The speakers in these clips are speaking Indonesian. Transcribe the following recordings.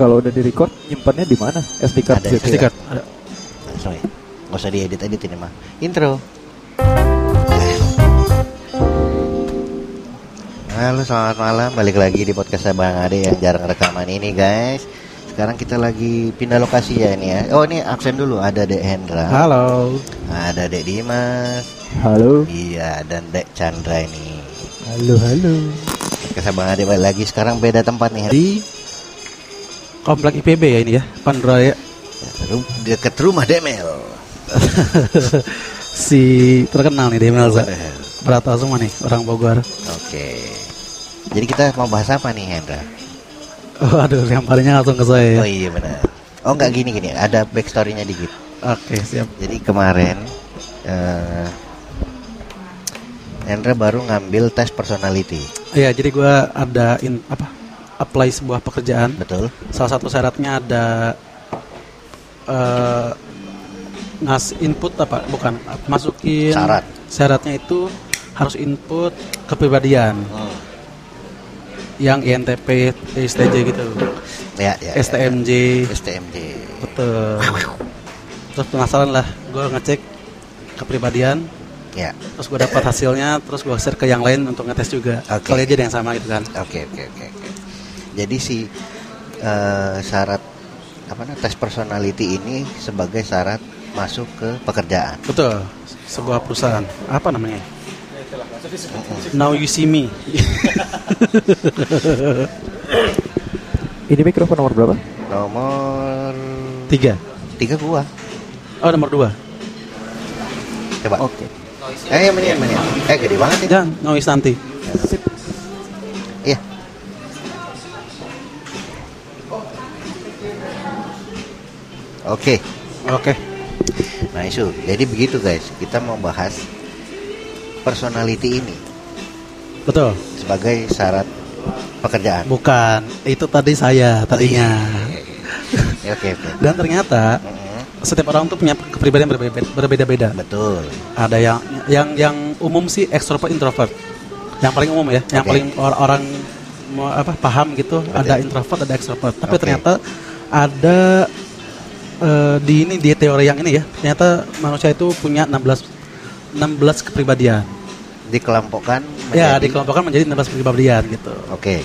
kalau udah di record nyimpannya di mana? SD card Ada SD ya? card. Ada. Langsung ya. Nggak usah diedit edit ini mah. Intro. Halo selamat malam Balik lagi di podcast Abang Ade yang jarang rekaman ini guys Sekarang kita lagi pindah lokasi ya ini ya Oh ini absen dulu Ada Dek Hendra Halo. Ada Dek Dimas Halo. Iya dan Dek Chandra ini Halo, halo. Podcast Abang Ade balik lagi Sekarang beda tempat nih Di komplek IPB ya ini ya, Pandraya. Deket rumah Demel si terkenal nih Demel Za. Berata semua nih orang Bogor. Oke Jadi kita mau bahas apa nih Hendra? Oh, aduh, lemparinnya langsung ke saya. Oh ya. iya benar Oh nggak gini gini Ada backstory-nya dikit Oke, siap. Jadi kemarin eh Hendra baru ngambil tes personality, Iya, jadi gua ada in, apa? Apply sebuah pekerjaan. betul? Salah satu syaratnya ada eh ngas input apa? Bukan, masukin Syarat. Syaratnya itu harus input kepribadian yang INTP, STJ gitu. Ya, ya. ya. STMJ. STMJ. Betul. Terus penasaran lah, gue ngecek kepribadian, Ya. terus gue dapat hasilnya, terus gue share ke yang lain untuk ngetes juga. Oke. Kali aja ada yang sama gitu kan. Oke, oke, oke, oke. Jadi si eh, syarat apa namanya tes personality ini sebagai syarat masuk ke pekerjaan. Betul. Sebuah perusahaan. Apa namanya? Now you see me. Ini mikrofon nomor berapa? Nomor Tiga. tiga gua. Oh nomor dua. Coba. Oke. Eh, yang mana, yang mana? Eh, gede banget ya. Dan noise nanti. Sip. Oke. Oke. Nah isu, jadi begitu guys, kita mau bahas personality ini Betul. sebagai syarat pekerjaan. Bukan. Itu tadi saya tadinya. Ya, Oke oke. Dan ternyata Mm-mm, setiap orang tuh punya kepribadian berbeda- berbeda-beda. Betul. ada yang yang yang umum sih ekstrovert introvert yang paling umum ya yang Oke. paling or- orang apa paham gitu Betul. ada introvert ada ekstrovert tapi Oke. ternyata ada eh, di ini di teori yang ini ya ternyata manusia itu punya 16 16 kepribadian Dikelompokkan. ya dikelompokkan menjadi 16 kepribadian gitu Oke.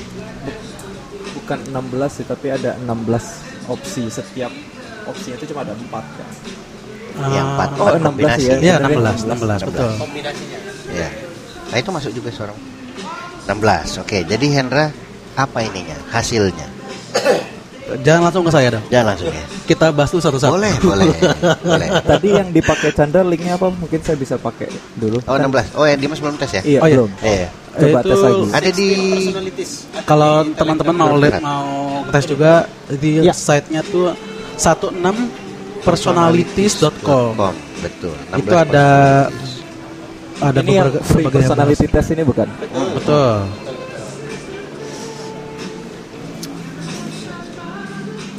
Bukan 16 sih, tapi ada 16 opsi setiap opsinya itu cuma ada 4 kan. Yang empat, Ah, Oh, empat 16 kombinasi. ya. Iya, ya, 16, 16, betul. Ya. Nah itu masuk juga seorang 16. Oke, jadi Hendra apa ininya? Hasilnya. Jangan langsung ke saya dong. Jangan langsung ya. Kita bahas dulu satu-satu. Boleh, boleh. boleh. Tadi yang dipakai Chandra linknya apa? Mungkin saya bisa pakai dulu. Oh 16. Oh yang Dimas belum tes ya? Iya, Oh, iya. belum. Iya. Coba Itu tes lagi. Ada di Kalau teman-teman mau lihat mau tes juga di Ya. site-nya tuh 16personalities.com. Com. Betul. 16 Itu ada ada ini berbagai, free personality test ini bukan? Betul.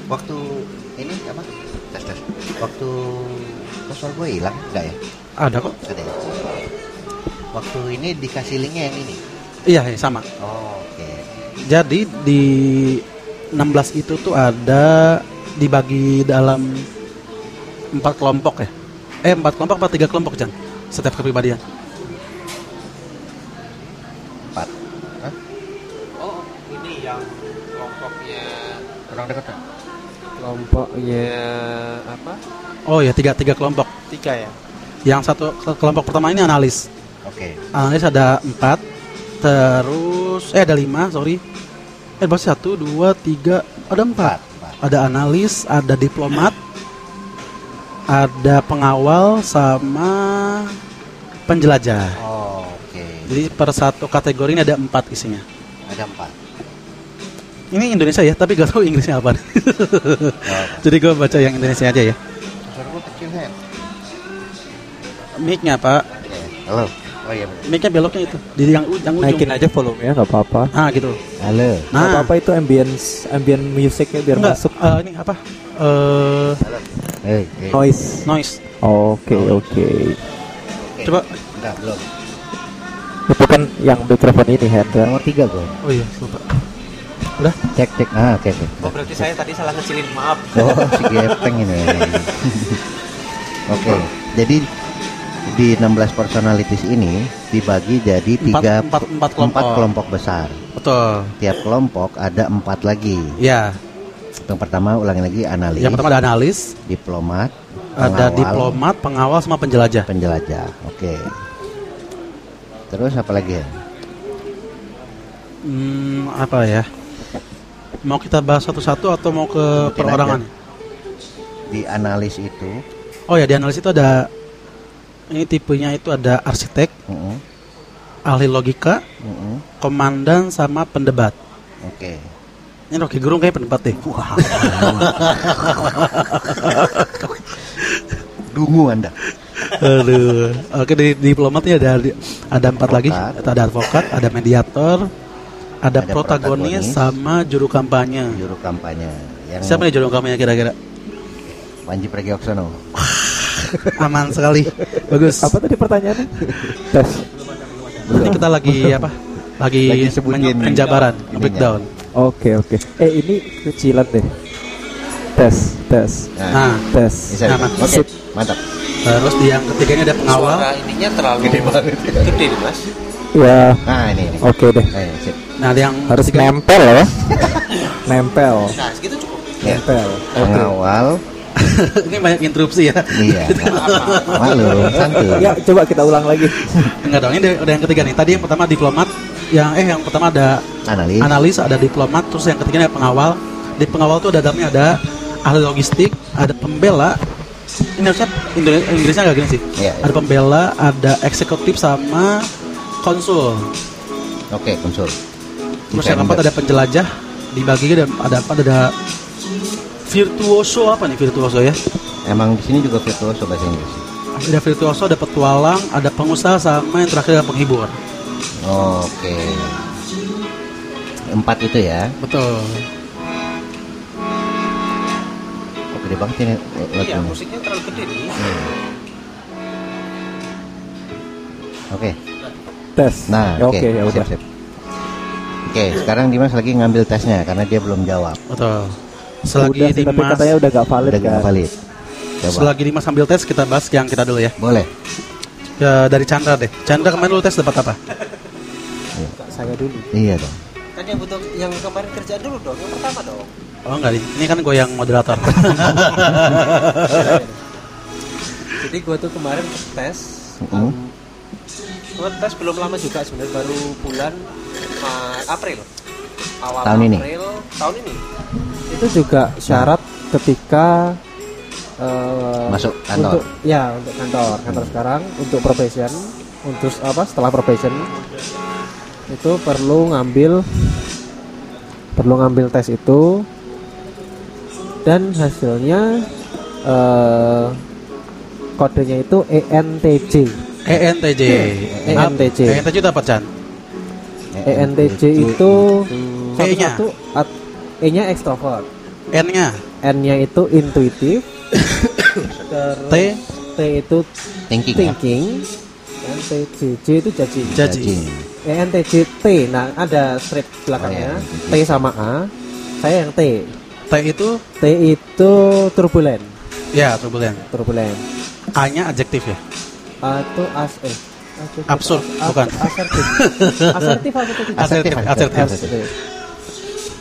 Waktu ini apa? Tes tes. Waktu password gue hilang enggak ya? Ada kok. Ada ya? Waktu ini dikasih linknya yang ini. Iya, iya, sama. Oh, oke. Jadi di 16 itu tuh ada dibagi dalam empat kelompok ya. Eh, empat kelompok apa tiga kelompok, Jan? Setiap kepribadian. Empat. Hah? Oh, ini yang kelompoknya Orang dekat. Kelompoknya apa? Oh ya, tiga tiga kelompok. Tiga ya. Yang satu ke- kelompok pertama ini analis. Oke. Analis ada empat, terus eh ada lima, sorry. Eh berarti satu, dua, tiga, ada empat. Empat. Ada analis, ada diplomat, ada pengawal, sama penjelajah. Oh, oke. Jadi per satu kategori ini ada empat isinya. Ada empat. Ini Indonesia ya, tapi gak tahu Inggrisnya apa. Jadi gue baca yang Indonesia aja ya. Mic-nya pak. Halo. Oh iya mic-nya beloknya itu di yang, yang ujung. Naikin aja volumenya nggak apa-apa. Ah gitu. Halo. Nah, apa-apa itu ambience ambient musicnya biar enggak, masuk. eh, ini apa? Eh Halo. Hei, hei. Noise. noise. Oke oke. Oke. Coba. Enggak, belum. Itu kan yang mikrofon ini Hendra. Nomor tiga gue. Oh iya, lupa. Udah? Cek cek. Ah, oke oke. Oh berarti saya tadi salah ngecilin maaf. Oh, si gepeng ini. Oke, jadi di 16 personalities ini dibagi jadi Empat- tiga empat- empat kelompok. kelompok besar. Betul. Tiap kelompok ada empat lagi. Ya. Yang pertama ulangi lagi analis, Yang pertama ada analis, diplomat, ada diplomat, pengawal sama penjelajah. penjelajah. Oke. Terus apa lagi? ya? Hmm, apa ya? Mau kita bahas satu-satu atau mau ke Sebutin perorangan? Di analis itu, Oh ya, di analis itu ada ini tipenya itu ada arsitek, mm-mm, ahli logika, mm-mm. komandan sama pendebat. oke. Ini Rocky Gerung kayak pendebat deh. Dungu anda. Aduh. Oke di diplomatnya ada ada empat lagi. Ada advokat, ada mediator, ada, Ada protagonis, protagonis. sama juru kampanye. Juru kampanye. Yang Siapa nih juru kampanye kira-kira? Panji Pragiwaksono. Aman sekali. Bagus. Apa tadi pertanyaannya? Tes. Ini kita lagi apa? Lagi, Lagi sebutin penjabaran, breakdown. Oke oke. Eh ini kecilan deh. Tes tes Nah, tes. bisa. Aman. Oke, mantap. terus di yang ketiganya ada pengawal. Suara ininya terlalu Gede banget. Gede mas. Ya Nah, ini ini. oke deh. Eh, sip. Nah, di yang Harus ketiga- nempel ya. nempel. Nah segitu cukup. Nempel. Oke. Pengawal. ini banyak interupsi ya. Iya. Malu, santuy. Ya coba kita ulang lagi. Enggak dong, ini ada yang ketiga nih. Tadi yang pertama diplomat, yang eh yang pertama ada Analis. analis, ada diplomat, terus yang ketiganya ada pengawal. Di pengawal tuh ada dalamnya ada ahli logistik, ada pembela. Ini harusnya Indonesia, Inggrisnya nggak gini sih. Iya, iya. Ada pembela, ada eksekutif sama konsul. Oke, konsul. Terus yang keempat ada penjelajah. Dibagi ada ada apa? Ada virtuoso apa nih virtuoso ya? Emang di sini juga virtuoso bahasa Inggris. Ada virtuoso, ada petualang, ada pengusaha sama yang terakhir ada penghibur. Oke. Empat itu ya. Betul. Kok gede banget ini Iya lagunya. musiknya terlalu gede nih. Oke. Tes. Nah, Ya, oke. oke ya udah. Oke, sekarang Dimas lagi ngambil tesnya karena dia belum jawab. Betul. Selagi udah sih, tapi Dimas katanya udah gak valid Udah kan. nggak valid. Coba. Selagi Dimas ambil tes kita bahas yang kita dulu ya. Boleh. ya dari Chandra deh. Chandra kemarin lu tes dapat apa? Saya dulu. Iya dong. Kan yang butuh yang kemarin kerjaan dulu dong. Yang pertama dong. Oh enggak nih. Ini kan gue yang moderator. Jadi gua tuh kemarin tes. Mm. Gua tes belum lama juga sebenarnya baru bulan Ma- April. Awal Tahun ini? April tahun ini. Itu juga syarat ketika eh, Masuk kantor. Untuk, ya untuk kantor kantor sekarang untuk probation untuk apa setelah probation itu perlu ngambil perlu ngambil tes itu dan hasilnya eh, kodenya itu ENTJ ENTJ. ENTJ. ENTJ itu apa Chan? ENTJ E itu E-nya. satu at- E-nya ekstrovert N-nya N-nya itu intuitif T T itu Thinking, ya. thinking dan TJJ itu judging Judging. ENTJ T nah ada strip belakangnya Oh, iya. T sama A saya yang T T itu T itu turbulent ya turbulent. turbulent A-nya adjektif ya. A itu as eh Absurd, as- bukan. asertif asertif apa itu Asertif, Asertif.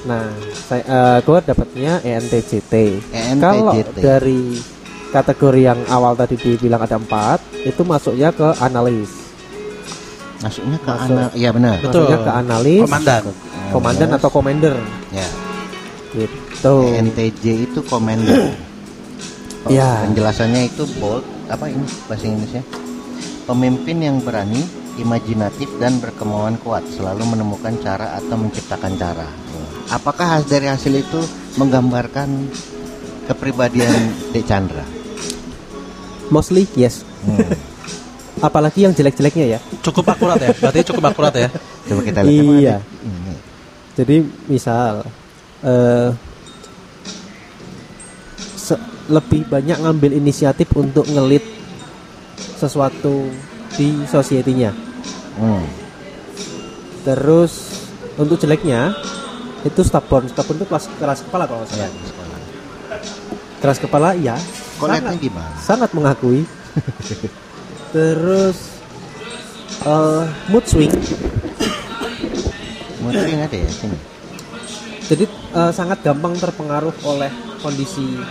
Nah, saya eh, gue dapatnya E ENTJT. ENTJT. Kalau dari kategori yang awal tadi dibilang ada empat, itu masuknya ke analis. Masuknya ke Masuk. anak. Iya benar. Betul. Masuknya ke analis, Komandan. komandan atau commander, Ya. gitu. NTJ itu commander. Oh, Iya. Penjelasannya itu bold. Apa ini bahasa Inggrisnya? Pemimpin yang berani, imajinatif dan berkemauan kuat, selalu menemukan cara atau menciptakan cara. Apakah has- dari hasil itu menggambarkan kepribadian Dek Chandra? Mostly yes. Hmm. Apalagi yang jelek-jeleknya ya. Cukup akurat ya. Berarti cukup akurat ya. Coba kita lihat. Iya. Ini. Jadi misal eh se- lebih banyak ngambil inisiatif untuk ngelit sesuatu di society-nya. Hmm. Terus untuk jeleknya itu stubborn stubborn itu keras keras kepala kalau Ya, sekolah. keras kepala iya sangat, gimana? sangat mengakui terus eh, mood swing Mungkin ada ya sini. jadi eh, sangat gampang terpengaruh oleh kondisi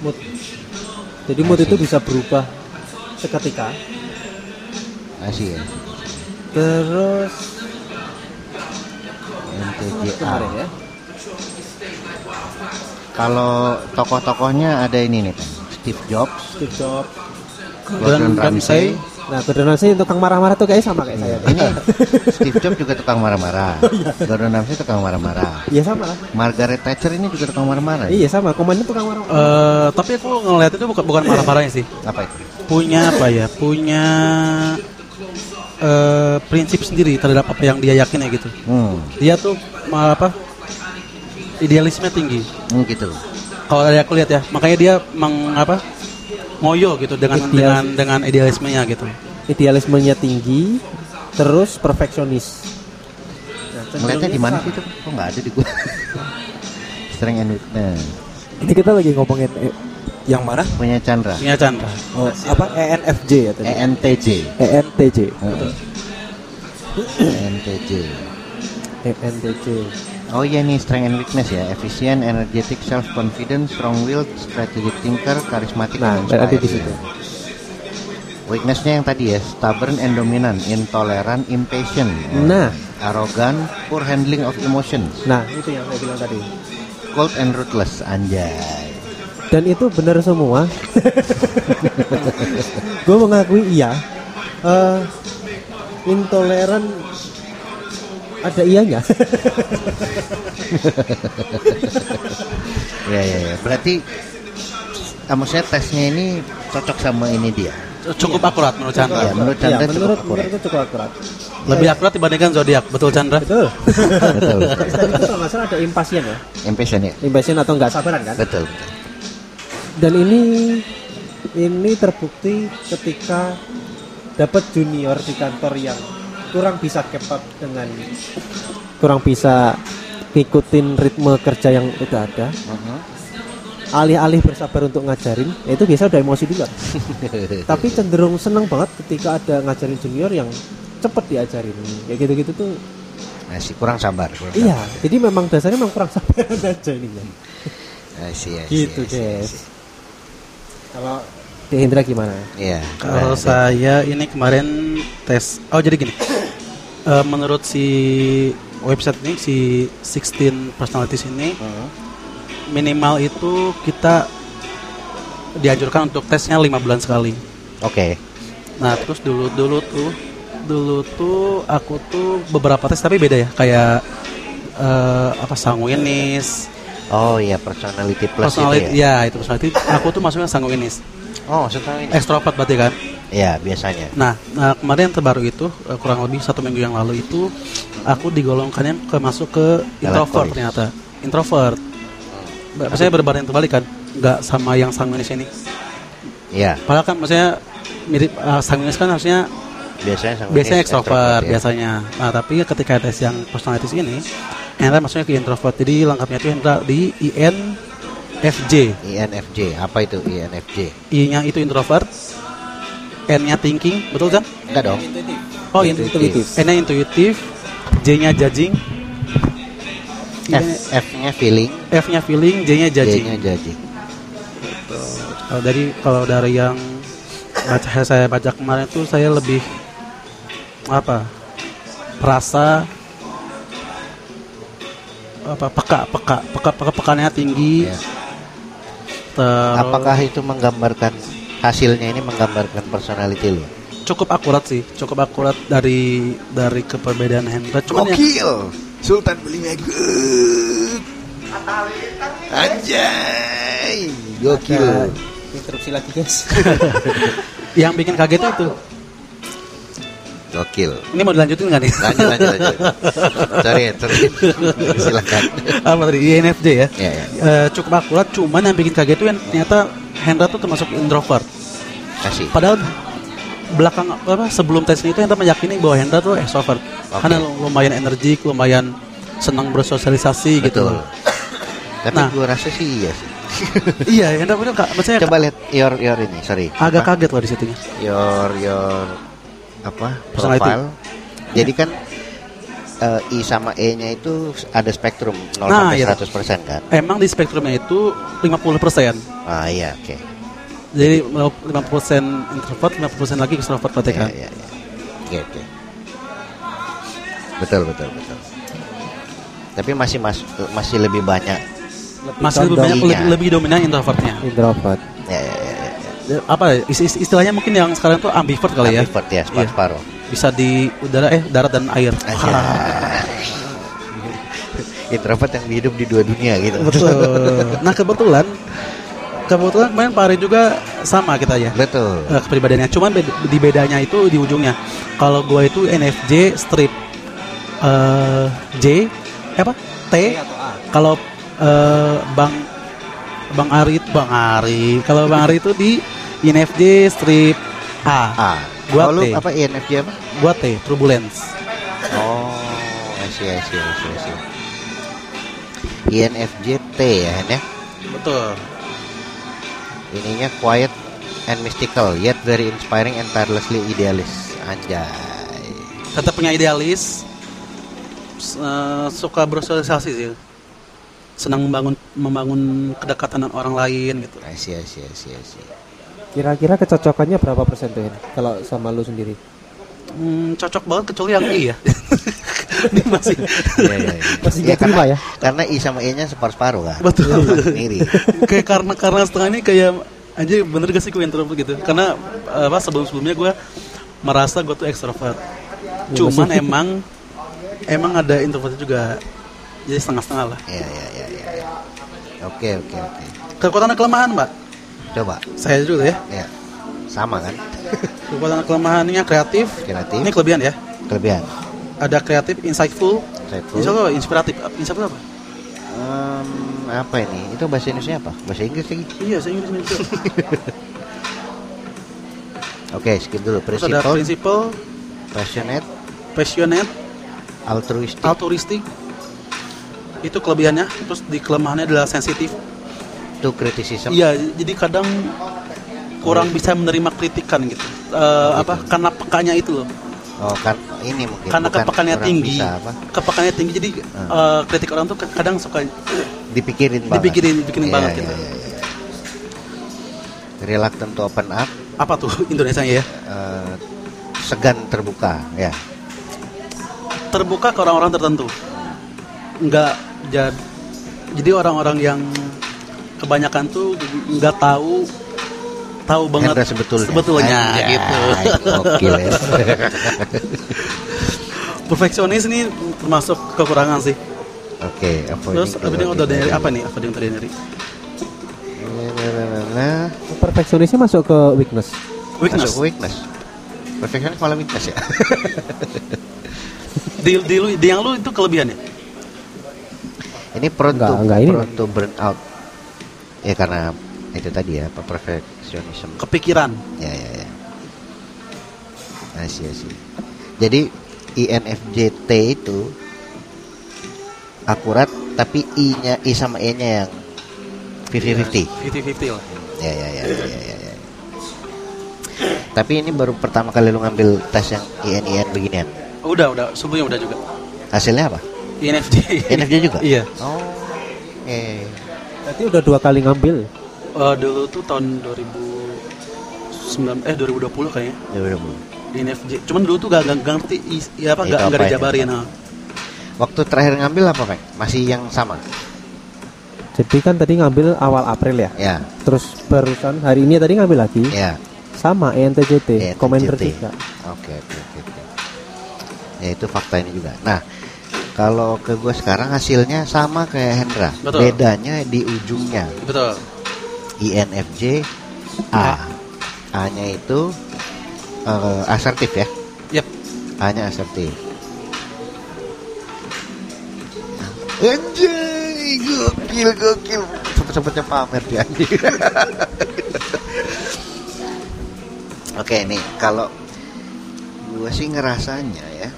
mood jadi mood itu bisa berubah seketika. Asih ya. terus kemarin ya? Kalau tokoh-tokohnya ada ini nih. Steve Jobs, Steve Jobs Gordon Ramsay. nah Gordon Ramsay tukang marah-marah tuh kayak sama kayak saya Ini Steve Jobs juga tukang marah-marah. Gordon Ramsay tukang marah-marah. iya sama lah Margaret Thatcher ini juga tukang marah-marah. ya? iya sama komandan tukang marah-marah Eh, tapi aku ngeliat itu bukan bukan marah-marahnya sih. Apa itu? Punya apa ya? Punya eh, prinsip sendiri terhadap apa yang dia yakin ya gitu. Hmm, Dia tuh ma- apa? Idealisme tinggi. hmm, gitu. Kalau dari aku lihat ya, makanya dia meng apa? Ngoyo gitu dengan Ideal. dengan dengan idealismenya gitu. idealismenya tinggi terus perfeksionis nah, Ngeliatnya di mana sih itu? Kok nggak ada di gua? Strength and weakness. Ini kita lagi ngomongin eh, yang mana? Punya Chandra. Punya Chandra. Oh, apa ENFJ ya tadi? ENTJ. ENTJ. Heeh. ENTJ. ENTJ Oh iya nih strength and weakness ya. Efficient, energetic, self confident, strong willed, strategic thinker, charismatic, Nah, berarti di situ. Weaknessnya yang tadi ya, stubborn and dominant, intolerant, impatient, Nah. arrogant, poor handling of emotions, nah itu yang saya bilang tadi cold and ruthless, anjay. dan itu benar semua gue mengakui iya Eh, intoleran ada ianya Ya ya ya. Berarti kamu saya tesnya ini cocok sama ini dia. Cukup akurat menurut Chandra. Ya, menurut Iya, Chandra cukup menurut akurat. menurutku cukup akurat Lebih akurat dibandingkan zodiak, betul Chandra? betul Betul. Itu kalau nggak salah ada impasien ya Impatient ya. impasien atau nggak sabaran kan Betul. dan ini ini terbukti ketika dapat junior di kantor yang kurang bisa keep up dengan kurang bisa ngikutin ritme kerja yang udah ada Mhm. alih-alih bersabar untuk ngajarin ya itu biasa udah emosi dulu tapi cenderung seneng banget ketika ada ngajarin junior yang cepet diajarin kayak gitu-gitu tuh Masih kurang sabar. Kurang iya jadi memang dasarnya memang kurang sabar aja ini kan sabar. Gitu guys kalau di Indra gimana Iya. Kalau Nah, saya ini kemarin tes. Oh jadi gini. Eh, menurut si website ini si 16 personalities ini Mhm. minimal itu kita dianjurkan untuk tesnya lima bulan sekali. Oke. Nah terus dulu dulu tuh dulu tuh aku tuh beberapa tes tapi beda ya kayak eh, apa sanguinis, Oh iya personality plus personality itu ya. ya itu personality. Aku tuh masuknya sanguinis, Oh maksudnya ini. ekstrovert berarti kan. Iya biasanya. Nah, nah kemarin yang terbaru itu eh, kurang lebih satu minggu yang lalu itu aku digolongkannya ke masuk ke introvert ternyata introvert. Ba- Maksudnya berbanding terbalik kan, nggak sama yang sanguinis ini. Iya. Padahal kan maksudnya mirip eh, sanguinis kan harusnya Biasanya sama biasanya ini ekstrovert ya. biasanya. Nah tapi ketika tes yang personalities ini, Hendra masuknya ke introvert. Jadi lengkapnya itu Hendra di INFJ. INFJ. Apa itu INFJ? I-nya itu introvert, N-nya thinking, betul kan? Enggak dong. Oh, Intuitif. N-nya intuitif, J-nya judging, F F-nya feeling, F-nya feeling, J-nya judging. J-nya judging. Kalau dari kalau dari yang baca saya baca kemarin itu saya lebih apa? Perasa apa peka peka peka peka pekannya tinggi Ya. Terus Apakah itu menggambarkan hasilnya ini menggambarkan personality lu? cukup akurat sih cukup akurat dari dari keperbedaan Hendra cuman yang Gokil. Sultan beli megut. Anjay. Gokil. Ada interupsi lagi guys yang bikin kaget itu Gokil. ini mau dilanjutin nggak nih Lanjut lanjut lanjut. sorry, sorry. Silakan. apa tadi INFJ ya Ya, ya. Eh, cukup akurat cuman yang bikin kaget itu yang ternyata Hendra tuh termasuk introvert Kasih. padahal belakang apa sebelum tes itu Hendra meyakini bahwa Hendra tuh extrovert Oke. karena lumayan energik lumayan senang bersosialisasi gitu. Betul. Tapi Nah. gue rasa sih iya sih. iya, yang bener kak. Maksudnya Coba lihat your your ini, sorry. agak Apa? kaget loh di situ. your your apa Personality. profile. Jadi kan eh, I sama E-nya itu ada spektrum 0 Nah, sampai iya. 100% kan. Emang di spektrumnya itu 50%. Ah iya, oke. Jadi 50% introvert, 50% lagi extrovert berarti Iya, kan. iya, iya. Oke, oke. Betul, betul, betul. Tapi masih mas, masih lebih banyak. Masih lebih banyak Iya. lebih, lebih dominan introvertnya. introvert. Ya, ya. ya. Apa ya, is- is- istilahnya mungkin yang sekarang tuh ambivert kali ya. Ambivert ya, separuh-separuh. Bisa di udara eh darat dan air. Introvert yang hidup di dua dunia gitu. Betul. Nah kebetulan kebetulan kemarin Pak Ari juga sama kita ya. Betul. Eh, kepribadiannya cuman beda- di bedanya itu di ujungnya. Kalau gue itu NFJ strip eh J eh, apa T atau A kalau eh, Bang Bang Ari Bang Ari kalau Bang Ari itu di INFJ strip A. A. Gua lu T. apa INFJ apa? Gua T turbulence. Oh, I see, I see, I see, I see. INFJ T ya, ya. Betul. Ininya quiet and mystical, yet very inspiring and tirelessly idealis. Anjay. Tetap punya idealis. eh, suka bersosialisasi sih. Senang membangun membangun kedekatan dengan orang lain gitu. I see, I see, I see, I see. Kira-kira kecocokannya berapa persen tuh Hen? Kalau sama lu sendiri? Hmm, cocok banget kecuali yang I ya. Dia masih Iya, iya, iya. Masih Iya, terima karena- ya? Karena I sama E-nya separuh-separuh kan. Betul. Mirip. kayak karena karena setengah ini kayak aja bener gak sih gue introvert gitu karena apa sebelum sebelumnya gue merasa gue tuh ekstrovert cuman emang emang ada introvert juga jadi setengah-setengah lah Iya, iya, iya, iya. iya. Oke, oke, oke. kekuatan dan kelemahan mbak Coba. saya juga ya Ya. Sama kan? kekuatan dan kelemahannya kreatif Kreatif. ini kelebihan ya Kelebihan. ada kreatif insightful Insightful. Insya Allah inspiratif insightful apa Em, apa ini? Itu bahasa Indonesia apa? Bahasa Inggris lagi. iya saya Inggris Indonesia. Oke, skip dulu. terus ada principle passionate, passionate altruistic. altruistic itu kelebihannya terus di kelemahannya adalah sensitif to criticism. Iya, jadi kadang kurang bisa menerima kritikan gitu. Eh, apa? Karena pekanya itu loh. Oh, kan ini mungkin. Karena bukan kepekannya tinggi. Apa? Kepekannya tinggi jadi eh, kritik orang tuh kadang suka Dipikirin banget. Dipikirin- dibikinin Iya, banget iya, gitu. iya, iya. Reluctant to open up, apa tuh Indonesia ya? eh, segan terbuka, ya. Terbuka ke orang-orang tertentu. Enggak jadi jadi orang-orang yang kebanyakan tuh nggak tahu tahu banget Hendra sebetulnya. sebetulnya Anjay, gitu. Ya. Perfeksionis ini termasuk kekurangan sih. Oke, apa Terus avoiding ordinary apa nih? Avoiding ordinary. Nah, Perfeksionisnya masuk ke weakness. Weakness. Masuk weakness. Perfeksionis malah weakness ya. di, di, lu, di yang lu itu kelebihan ya? Ini prone Enggak, to, enggak, ini- prone to burn out. Ya karena itu tadi ya, apa perfectionism. Kepikiran. Ya ya ya. Asyik asyik. Jadi INFJT itu akurat tapi I-nya I sama E-nya yang 50-50. 50-50 lah. Ya ya ya ya ya. ya, ya. Tapi ini baru pertama kali lu ngambil tes yang IN-IN beginian. Oh, udah, udah. Sebelumnya udah juga. Hasilnya apa? INFJ. INFJ juga? iya. Oh. Eh. Berarti udah dua kali ngambil. Eh, dulu tuh tahun 2009 eh 2020 kayaknya Ya udah Bu. di INFJ. Cuman dulu tuh gak, gak, ngerti ya apa gak, apa gak ini? dijabarin. nah. Waktu terakhir ngambil apa, Pak? Masih yang sama? Jadi kan tadi ngambil awal April ya. Ya. Terus barusan hari ini tadi ngambil lagi. Ya. Sama E ENTJT, ENTJT. Commander juga. Oke, oke, oke. oke. Ya itu fakta ini juga. Nah, kalau ke gue sekarang hasilnya sama kayak Hendra. Betul. Bedanya di ujungnya. Betul. INFJ A. A-nya itu eh, asertif ya. Yep. A-nya asertif. Anjay, gokil, gokil. Sempet-sempetnya pamer dia anjing. Oke, nih kalau gue sih ngerasanya ya.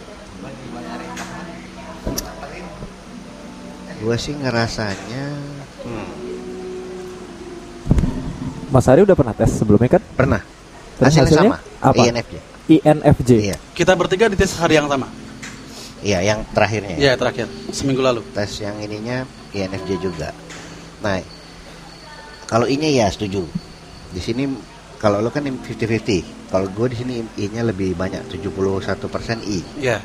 Gue sih ngerasanya hmm, Mas Ari udah pernah tes sebelumnya kan? pernah. Terus Hasilnya, hasilnya sama. apa? INFJ. INFJ. Iya, Kita bertiga di tes hari yang sama. iya yang terakhirnya. Iya, terakhir seminggu lalu. Tes yang ininya INFJ juga. Nah, kalau I-nya ya setuju. Di sini kalau lo kan 50-50. Kalau gue di sini I-nya lebih banyak 71% I. Iya.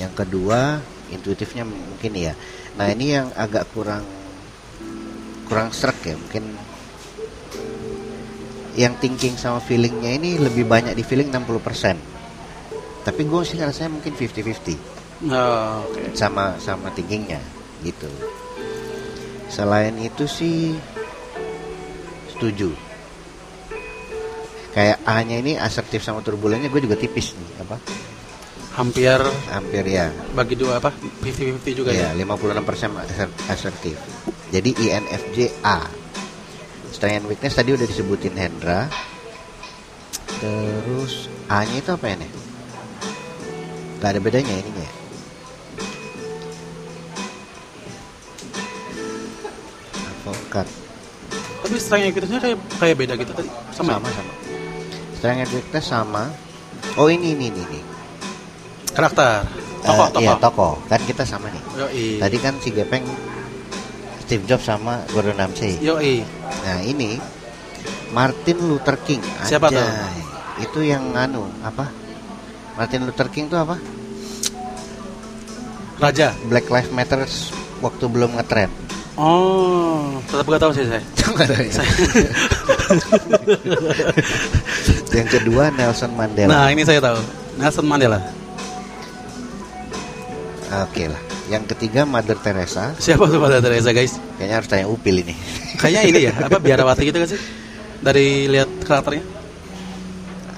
Yang kedua intuitifnya mungkin ya. Nah ini yang agak kurang kurang serak ya mungkin yang thinking sama feelingnya ini lebih banyak di feeling 60% tapi gue sih rasanya mungkin 50-50 Oh, Oke. sama sama thinkingnya gitu. Selain itu sih setuju. Kayak A nya ini asertif sama turbulennya gue juga tipis nih apa Hampir hampir ya bagi dua apa? 50-50 juga Iya, ya. 56% aser- asertif. Jadi INFJ A. Strength and weakness tadi udah disebutin Hendra. Terus A-nya itu apa ya nih? Gak ada bedanya ininya. ya? Advokat Tapi strength equitasnya kayak kayak beda gitu tadi. Sama. sama sama. Strength and weakness sama. Oh ini ini ini. ini. Karakter. Eh, Tokoh, tokoh. Iya toko. Kan kita sama nih. Yoi. Tadi kan si Gepeng Steve Jobs sama Gordon Ramsay. Yoi. Nah ini Martin Luther King. Siapa tuh? Itu yang anu apa? Martin Luther King tuh apa? Raja. Black Lives Matter waktu belum ngetren. Oh, tetap gak tahu sih saya. Ada ya? yang kedua Nelson Mandela. Nah, ini saya tahu. Nelson Mandela. Oke lah. Yang ketiga Mother Teresa. Siapa tuh Mother Teresa, guys? Kayaknya harus tanya Upil ini. Kayaknya ini ya, apa biarawati gitu kan sih? Dari lihat karakternya.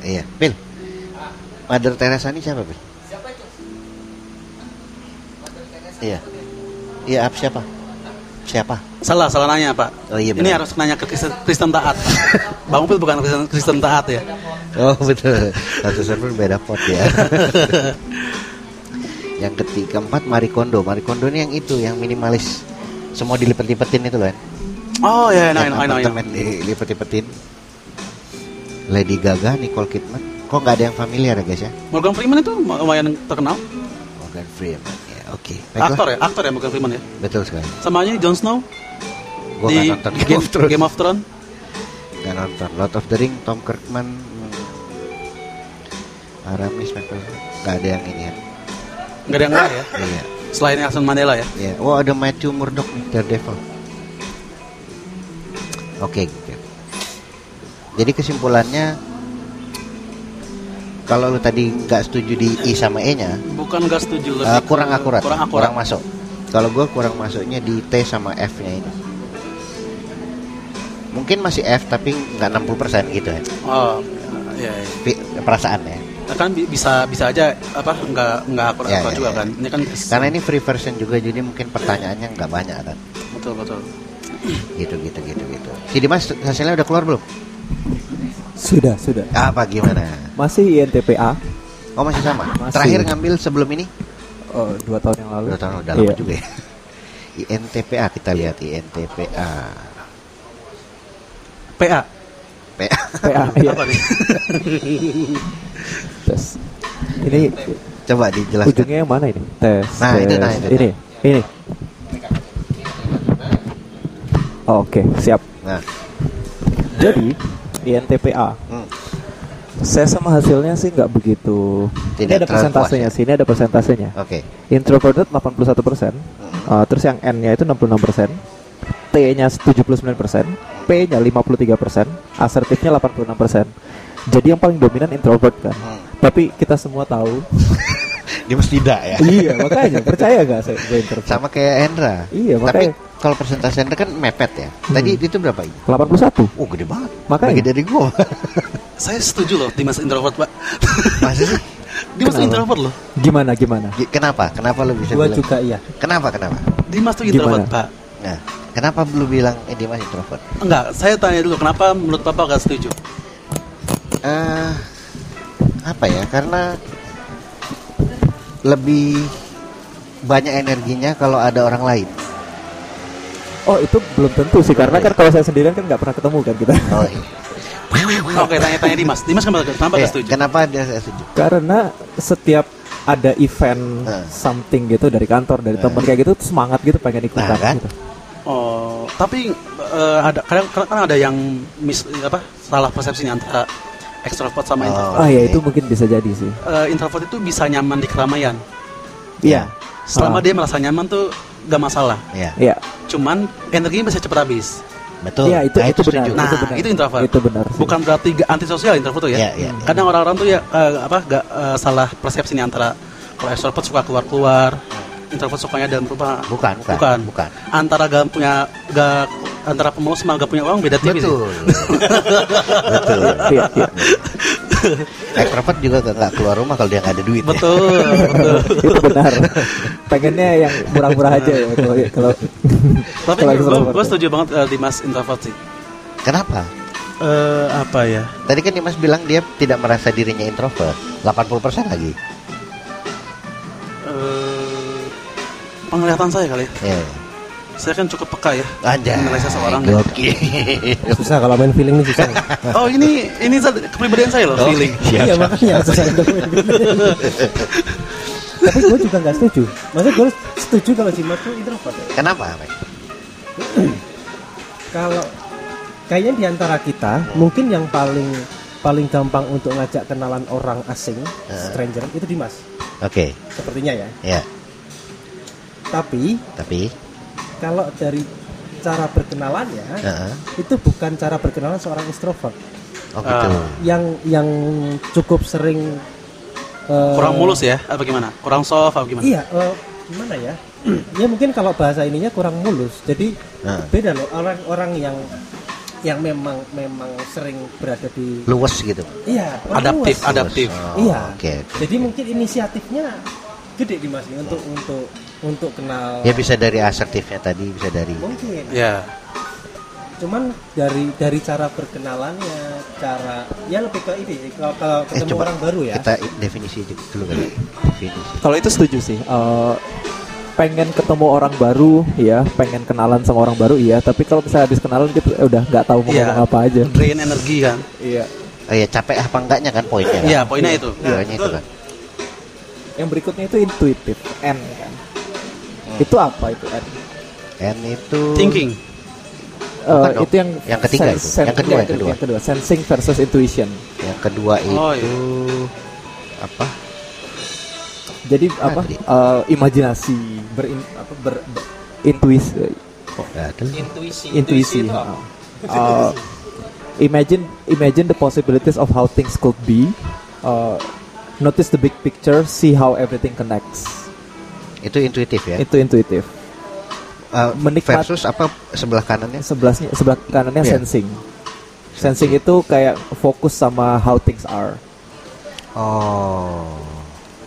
iya. Pil. Mother Teresa ini siapa, Pil? Iya. Iya, apa siapa? Siapa? Salah, salah nanya, Pak. Oh, iya, ini harus nanya ke Kristen, Kristen taat. Pak. Bang Upil bukan Kristen, Kristen taat ya. Oh betul, satu server beda pot ya. yang ketiga empat Marie Kondo. Marie Kondo ini yang itu, yang minimalis. Semua dilipet-lipetin itu loh. kan. Oh ya, Yang enak, enak, enak. apartemen dilipet-lipetin. Lady Gaga, Nicole Kidman. Kok nggak ada yang familiar ya guys ya? Morgan Freeman itu lumayan terkenal. Morgan Freeman. Ya, oke. Baiklah. Aktor ya, aktor ya Morgan Freeman ya. Betul sekali. Sama aja Jon Snow Gua di nonton Game Game, of Thrones. Game of Thrones. Nggak nonton. Lord of the Ring, Tom Kirkman. Hmm. Aramis, Michael. Nggak ada yang ini ya. Gak ada yang lain ya. Iya. Selain Nelson Mandela ya. Ya, oh ada Matthew Murdock nih, Daredevil. Oke, gitu. Jadi kesimpulannya kalau lu tadi nggak setuju di I sama E-nya, Bukan gak setuju lebih eh, ke- kurang akurat, Kurang akurat. masuk. Kalau gua kurang masuknya di T sama F-nya ini. Mungkin masih F tapi nggak 60% gitu ya. Oh, ya, ya. Pi- Perasaan ya. Kan bi- bisa bisa aja apa nggak nggak akurat Ya, ya, juga ya. kan. Ini kan Karena ini free version juga jadi mungkin pertanyaannya nggak banyak kan. betul betul. Gitu gitu gitu gitu. Si Dimas hasilnya udah keluar belum? Sudah, sudah. Apa gimana? Masih INTPA. Oh masih sama. Masih. Terakhir ngambil sebelum ini Oh, dua tahun yang lalu. Udah tahun udah lama Iya. juga ya. INTPA kita lihat INTPA. PA. PA. PA. Iya. Tes. Ini Coba dijelaskan. ujungnya yang mana ini? Tes. Nah, tes. itu, nah, itu, Ini, ini. Oh, Oke, siap. Nah, Jadi INTPA. hmm, Saya sama hasilnya sih nggak begitu. Tidak ini ada persentasenya ya? sih. Ini ada persentasenya. oke. Introverted 81 persen. Hmm. terus yang N-nya itu 66 persen. T-nya 79 persen. P-nya 53 persen. Asertifnya 86 persen. Jadi yang paling dominan introvert kan. Hmm. Tapi kita semua tahu. Dia mesti tidak ya. iya makanya percaya gak saya gue introvert? Sama kayak Hendra. Iya, Tapi makanya. kalau persentase Hendra kan mepet ya. Tadi Hmm. itu berapa ini? 81 Oh, gede banget. Makanya. Bagi dari gua. Saya setuju loh Dimas introvert, Pak. Masa sih? Dimas Kenapa? introvert loh. Gimana gimana? Gi- Kenapa? Kenapa lu bisa Gua bilang? juga iya. Kenapa? Kenapa? Dimas tuh introvert, Gimana? Pak. Nah, kenapa lu bilang eh dia masih introvert? Enggak, saya tanya dulu kenapa menurut Bapak gak setuju? eh apa ya karena lebih banyak energinya kalau ada orang lain. Oh itu belum tentu sih karena kan kalau saya sendirian kan nggak pernah ketemu kan kita. Oh, iya. Oke, tanya-tanya Dimas. Dimas kenapa kenapa nggak setuju? Kenapa dia saya setuju? Karena setiap ada event Eh. something gitu dari kantor dari teman kayak gitu tuh semangat gitu pengen ikutan Nah, kan? gitu. Oh, tapi eh, ada kadang kadang kan ada yang mis apa salah persepsi nih antara ekstrovert sama Oh. introvert. Ah ya itu mungkin bisa jadi sih. Eh, introvert itu bisa nyaman di keramaian. Iya. Selama Ah. dia merasa nyaman tuh gak masalah. Iya, Iya. Cuman energinya bisa cepat habis. betul. Iya itu Nah, itu benar. setuju. Nah, itu benar. itu introvert. Itu benar. sih. Bukan berarti gak antisosial introvert tuh ya. Iya, iya. Kadang orang-orang tuh ya eh, apa gak eh, salah persepsi nih antara kalau extrovert suka keluar-keluar, introvert sukanya dalam rumah. Bukan, bukan, Bukan. bukan. Antara gak punya gak antara pemalas sama gak punya uang beda tipis. ya. Betul. Betul. Iya, iya. Extrovert juga gak, nggak keluar rumah kalau dia nggak ada duit. ya. Betul, betul. itu benar. Pengennya yang murah-murah aja ya kalau kalau Tapi kalau gue, ya. setuju banget eh, Dimas introvert sih. Kenapa? Eh apa ya? Tadi kan Dimas bilang dia tidak merasa dirinya introvert. 80% lagi. Eh penglihatan saya kali. Ya. Saya kan cukup peka ya. Ada. Menilai seseorang. Gokil. Susah kalau main feeling nih susah. Oh ini ini kepribadian saya loh, Oh, feeling. Iya siap. makanya susah. Tapi gue juga nggak setuju. Maksudnya gue setuju kalau Jimat tuh introvert. ya. Kenapa? Kalau kayaknya di antara kita mungkin yang paling paling gampang untuk ngajak kenalan orang asing, stranger itu Dimas. Oke. Sepertinya ya. Ya. Tapi Tapi. kalau dari cara berkenalannya Heeh. itu bukan cara berkenalan seorang extrovert Oh gitu. Ah. yang yang cukup sering eh, Kurang mulus ya? Apa gimana? Kurang soft apa gimana? Iya, eh, gimana ya? ya mungkin kalau bahasa ininya kurang mulus. Jadi Nah. beda loh orang-orang yang yang memang memang sering berada di Luwes gitu. iya Adaptif, luas. adaptif. Oh, Iya. Oke. Jadi mungkin inisiatifnya gede di Mas untuk untuk untuk kenal. Ya bisa dari asertifnya tadi, bisa dari Mungkin. Ya. Cuman dari dari cara berkenalannya, cara ya lebih ke ini kalau, kalau Eh, ketemu orang baru ya. Kita definisi dulu kali. Definisi. Kalau itu setuju sih. Eh, pengen ketemu orang baru, ya, pengen kenalan sama orang baru, iya. Tapi kalau misalnya habis kenalan gitu, eh, udah nggak tahu mau Iya. ngomong apa aja. Drain energi kan? Iya. Oh ya capek apa enggaknya kan poinnya kan? Iya, poinnya itu. Poinnya itu kan. Yang berikutnya itu intuitif, N kan. Itu apa itu N? N itu Thinking. Eh, Bukan dong. itu yang Yang ketiga itu. Yang kedua, iya, yang kedua. yang kedua. Sensing versus intuition. Yang kedua itu Oh, iya. apa? Jadi Ah, apa? tadi. eh, imajinasi, berin, apa, ber, ber- intuisi, Nah, itu. Intuisi. intuisi. itu apa? Uh, imagine imagine the possibilities of how things could be. Uh, notice the big picture, see how everything connects. Itu intuitif ya. Itu intuitif. Uh, menikmat- versus apa sebelah kanannya? Sebelahnya sebelah kanannya Iya. sensing. Sensing itu kayak fokus sama how things are, Oh.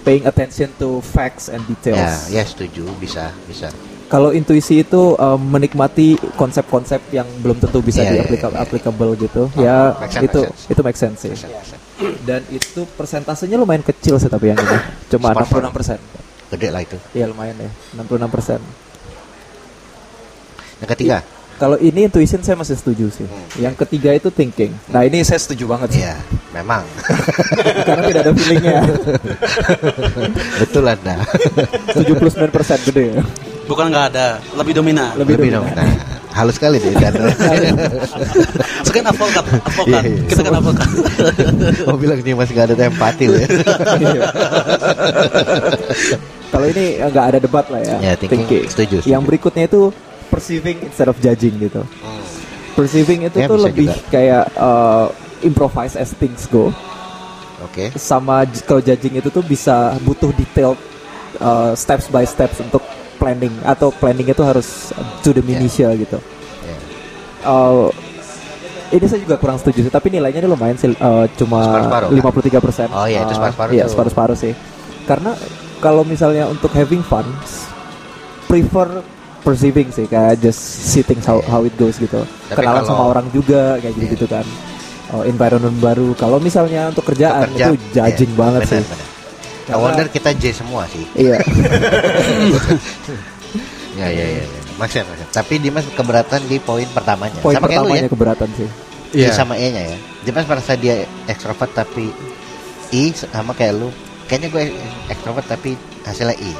paying attention to facts and Ya, details. ya setuju, bisa, bisa. Kalau intuisi itu um, menikmati konsep-konsep yang belum tentu bisa Iya, iya, di-applicable iya, iya. applicable gitu. Oh, ya make sense, itu make sense. itu make sense sih. Dan itu persentasenya lumayan kecil sih tapi yang ini. Cuma Separuh. 66%. Gede lah itu. Iya lumayan ya, 66%. Yang ketiga, Kalau ini intuition saya masih setuju sih. Yang ketiga itu thinking. Nah, ini saya setuju banget sih. ya memang Karena tidak ada feelingnya. betul anda. 79% gede ya. Bukan nggak ada, lebih dominan. Lebih Lebih dominan. dong. Nah, halus sekali deh dan. Sekian advokat. Iya, iya. Kita kan advokat. Mau bilang dia masih gak ada empati loh ya. Iya. Kalau ini nggak ada debat lah ya. Ya, thinking, setuju, setuju. Yang berikutnya itu perceiving instead of judging gitu. Perceiving itu Ya, tuh lebih juga. kayak uh, improvise as things go. Oke. Sama j- kalau judging itu tuh bisa butuh detailed uh, steps by steps untuk planning atau planning itu harus to the minutia gitu. Ya. Uh, ini saya juga kurang setuju sih, tapi nilainya ini lumayan sih, uh, cuma Separuh-separuh, 53 persen. Oh iya, itu separuh-separuh Iya, separuh-separuh sih. Karena kalau misalnya untuk having fun, prefer perceiving sih, kayak just see things how, how it goes gitu. Tapi Kenalan kalau- sama orang juga, kayak gitu gitu kan. Oh, environment baru. Kalau misalnya untuk kerjaan, Kerja, itu judging ya, banget benar, sih. benar. I wonder kita J semua sih. Iya. Ya ya ya. ya. Maksud, maksud. Tapi Dimas keberatan di poin pertamanya. Poin sama kayak lu pertamanya ya. keberatan sih. Iya Iya. sama E-nya ya. Dimas merasa dia ekstrovert tapi I sama kayak lu. Kayaknya gue ekstrovert tapi hasilnya I.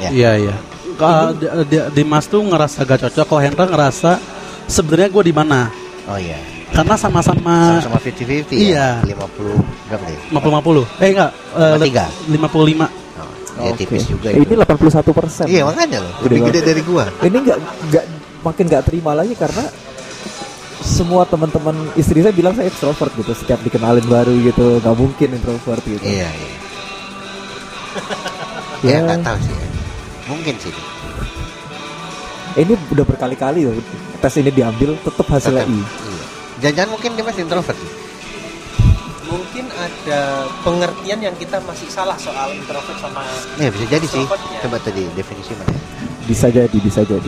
Ya. Iya iya. Kalau di, di- Dimas tuh ngerasa gak cocok, kalau Hendra ngerasa sebenarnya gue di mana? Oh iya. Karena sama-sama Sama-sama 50-50 Iya. ya. 50 berapa deh? 50-50. Eh enggak, eh, 53. 55. Oh, ya tipis Oke. juga Ini itu. 81 persen. Iya makanya loh, lebih gede dari gua. Ini nggak nggak makin nggak terima lagi karena semua teman-teman istri saya bilang saya extrovert gitu setiap dikenalin baru gitu nggak mungkin introvert gitu Iya iya. Ya. Ya nggak tahu sih. ya. Mungkin sih. ini udah berkali-kali loh tes ini diambil tetap hasilnya Tetap, I Iya. Jangan-jangan mungkin dia masih introvert. sih. Mungkin ada pengertian yang kita masih salah soal introvert sama Ya bisa jadi sih. Ya. Coba tadi definisi mana? bisa jadi bisa jadi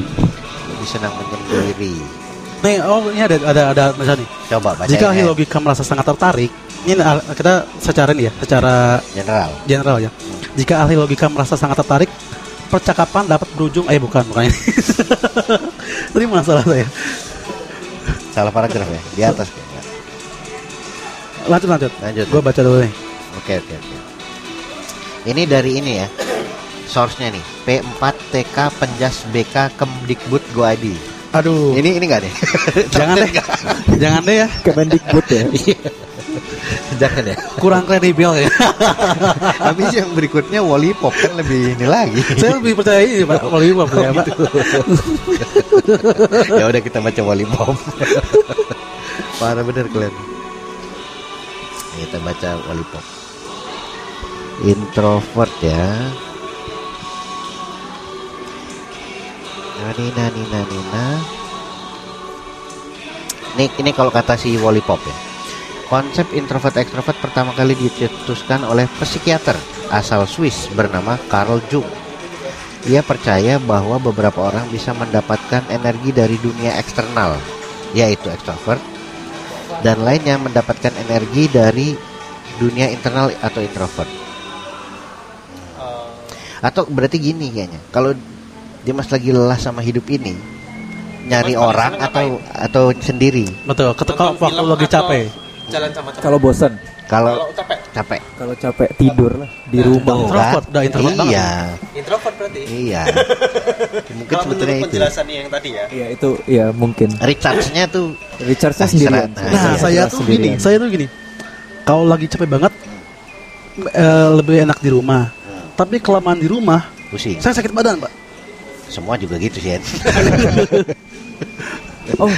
Lebih senang menyendiri. Nih, oh ini ada ada ada misalnya nih. Coba baca. Jika ahli logika merasa sangat tertarik, ini al- kita secara ini ya, secara General. general ya. Jika ahli logika merasa sangat tertarik, percakapan dapat berujung eh bukan bukan ini. Tadi masalah saya. Salah paragraf ya. Di atas. Lanjut lanjut. Lanjut. Gue baca dulu nih. Oke oke oke. Ini dari ini ya. Source-nya nih. P4TK Penjas BK Kemdikbud Goadi. Aduh. Ini ini enggak deh. jangan deh. jangan deh ya. Kemendikbud ya Jangan ya. Kurang kredibel ya. Habis yang berikutnya Wallipop kan lebih ini lagi. saya lebih percaya ini Pak Wallipop ya, Pak. ya udah kita baca Wallipop. Parah bener kalian. Kita baca Wallipop. Introvert ya. Nani nani nani na. Ini ini kalau kata si Wallipop ya. Konsep introvert ekstrovert pertama kali dicetuskan oleh psikiater asal Swiss bernama Carl Jung. Ia percaya bahwa beberapa orang bisa mendapatkan energi dari dunia eksternal, yaitu extrovert, dan lainnya mendapatkan energi dari dunia internal atau introvert. Atau berarti gini kayaknya, kalau Dimas lagi lelah sama hidup ini, nyari paling orang atau atau sendiri. Betul, ketika waktu lagi atau capek. Jalan sama teman. kalau bosan Kalau Kalau capek, capek, kalau capek tidur lah di rumah Tuh, Introvert, kan? udah introvert banget. Iya, introvert berarti. iya. Mungkin Kalau sebetulnya itu. penjelasannya yang tadi ya. Iya itu ya mungkin Recharge-nya tuh Richardnya Ah, sendirian. Nah, Iya, saya tuh sendirian. gini, saya tuh gini. Kalau lagi capek banget eh, lebih enak di rumah. Tapi kelamaan di rumah, pusing. saya sakit badan, Pak. Semua juga gitu sih. Oh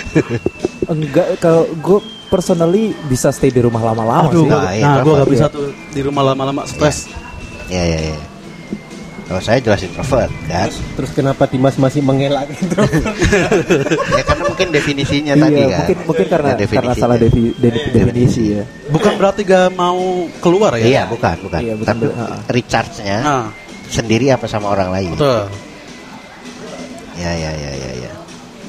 enggak kalau gue personally bisa stay di rumah lama-lama Aduh, sih Nah, iya, nah, gue gak bisa iya. tuh di rumah lama-lama stres. Ya ya ya. Kalau saya jelas introvert kan. Terus kenapa Dimas masih mengelak introvert? ya karena mungkin definisinya iya tadi kan. mungkin mungkin karena Ya, karena salah defi- de- definisi ya Bukan berarti gak mau keluar ya? Iya bukan bukan. Iya, bukan, Tapi ha-ha. recharge-nya Nah, sendiri apa sama orang lain. betul. Ya ya ya ya ya.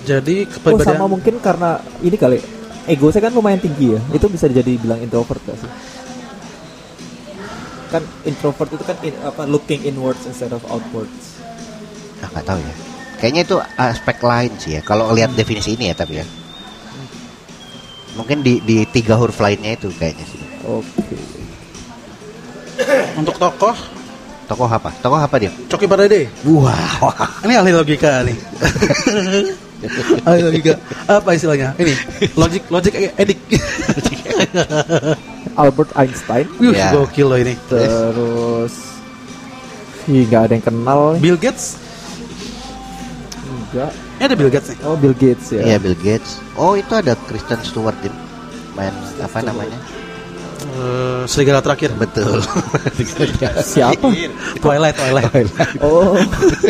Jadi oh kepribadian sama mungkin karena ini kali ego saya kan lumayan tinggi ya itu bisa jadi bilang introvert gak sih kan introvert itu kan in- apa looking inwards instead of outwards Nah, nggak tahu ya. Kayaknya itu aspek lain sih ya. Kalau lihat definisi ini ya tapi ya. Mungkin di di tiga huruf lainnya itu kayaknya sih. oke untuk tokoh Tokoh apa? Tokoh apa dia? Coki Pardede. Wah, Ini ahli logika nih. ahli logika. Apa istilahnya? Ini logik logik edik. Albert Einstein Wih, Ya. gokil loh ini. terus Ih, nggak ada yang kenal. Bill Gates. enggak Ini ada Bill Gates nih. oh Bill Gates ya Iya Bill Gates. Oh itu ada Kristen Stewart Dim. Main apa namanya? Eh, serigala terakhir. Betul. siapa Twilight, Twilight. oh